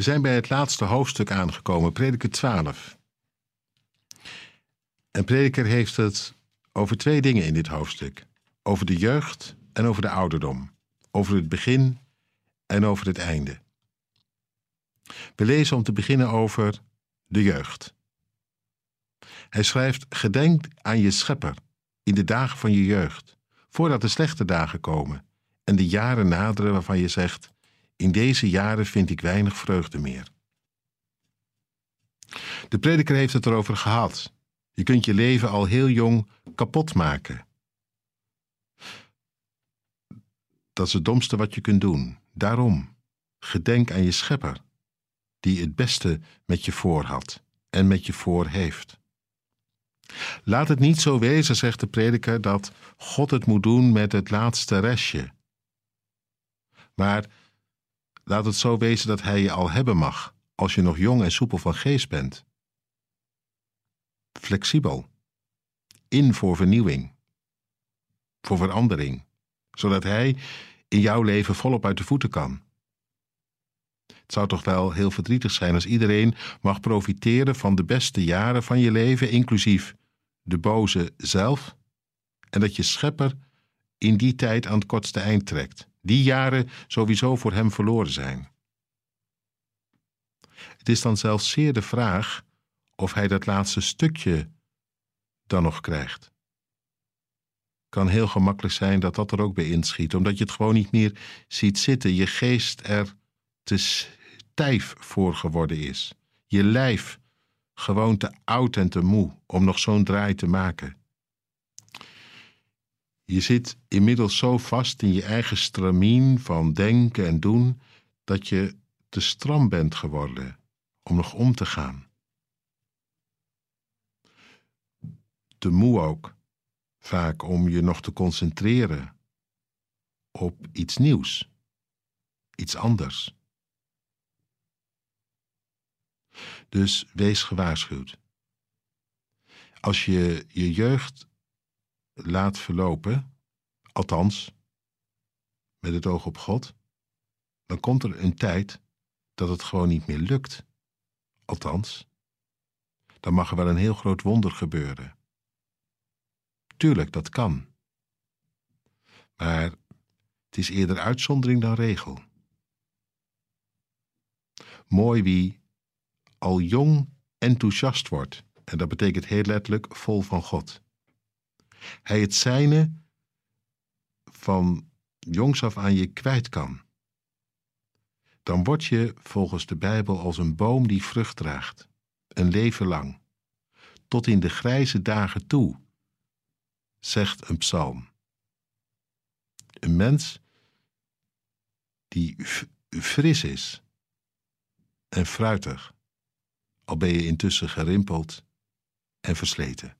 We zijn bij het laatste hoofdstuk aangekomen, prediker 12. En prediker heeft het over twee dingen in dit hoofdstuk: over de jeugd en over de ouderdom, over het begin en over het einde. We lezen om te beginnen over de jeugd. Hij schrijft: Gedenk aan je schepper in de dagen van je jeugd, voordat de slechte dagen komen en de jaren naderen waarvan je zegt: In deze jaren vind ik weinig vreugde meer. De prediker heeft het erover gehad. Je kunt je leven al heel jong kapot maken. Dat is het domste wat je kunt doen. Daarom, gedenk aan je schepper, die het beste met je voor had en met je voor heeft. Laat het niet zo wezen, zegt de prediker, dat God het moet doen met het laatste restje. Maar laat het zo wezen dat Hij je al hebben mag, als je nog jong en soepel van geest bent. Flexibel. In voor vernieuwing. Voor verandering. Zodat Hij in jouw leven volop uit de voeten kan. Het zou toch wel heel verdrietig zijn als iedereen mag profiteren van de beste jaren van je leven, inclusief de boze zelf, en dat je schepper in die tijd aan het kortste eind trekt. Die jaren sowieso voor hem verloren zijn. Het is dan zelfs zeer de vraag of hij dat laatste stukje dan nog krijgt. Kan heel gemakkelijk zijn dat dat er ook bij inschiet, omdat je het gewoon niet meer ziet zitten, je geest er te stijf voor geworden is, je lijf gewoon te oud en te moe om nog zo'n draai te maken. Je zit inmiddels zo vast in je eigen stramien van denken en doen dat je te stram bent geworden om nog om te gaan. Te moe ook, vaak om je nog te concentreren op iets nieuws, iets anders. Dus wees gewaarschuwd. Als je je jeugd laat verlopen, althans met het oog op God, dan komt er een tijd dat het gewoon niet meer lukt. Althans, dan mag er wel een heel groot wonder gebeuren. Tuurlijk, dat kan. Maar het is eerder uitzondering dan regel. Mooi wie al jong enthousiast wordt, en dat betekent heel letterlijk vol van God. Hij het zijne van jongs af aan je kwijt kan. Dan word je volgens de Bijbel als een boom die vrucht draagt, een leven lang, tot in de grijze dagen toe, zegt een psalm. Een mens die fris is en fruitig, al ben je intussen gerimpeld en versleten.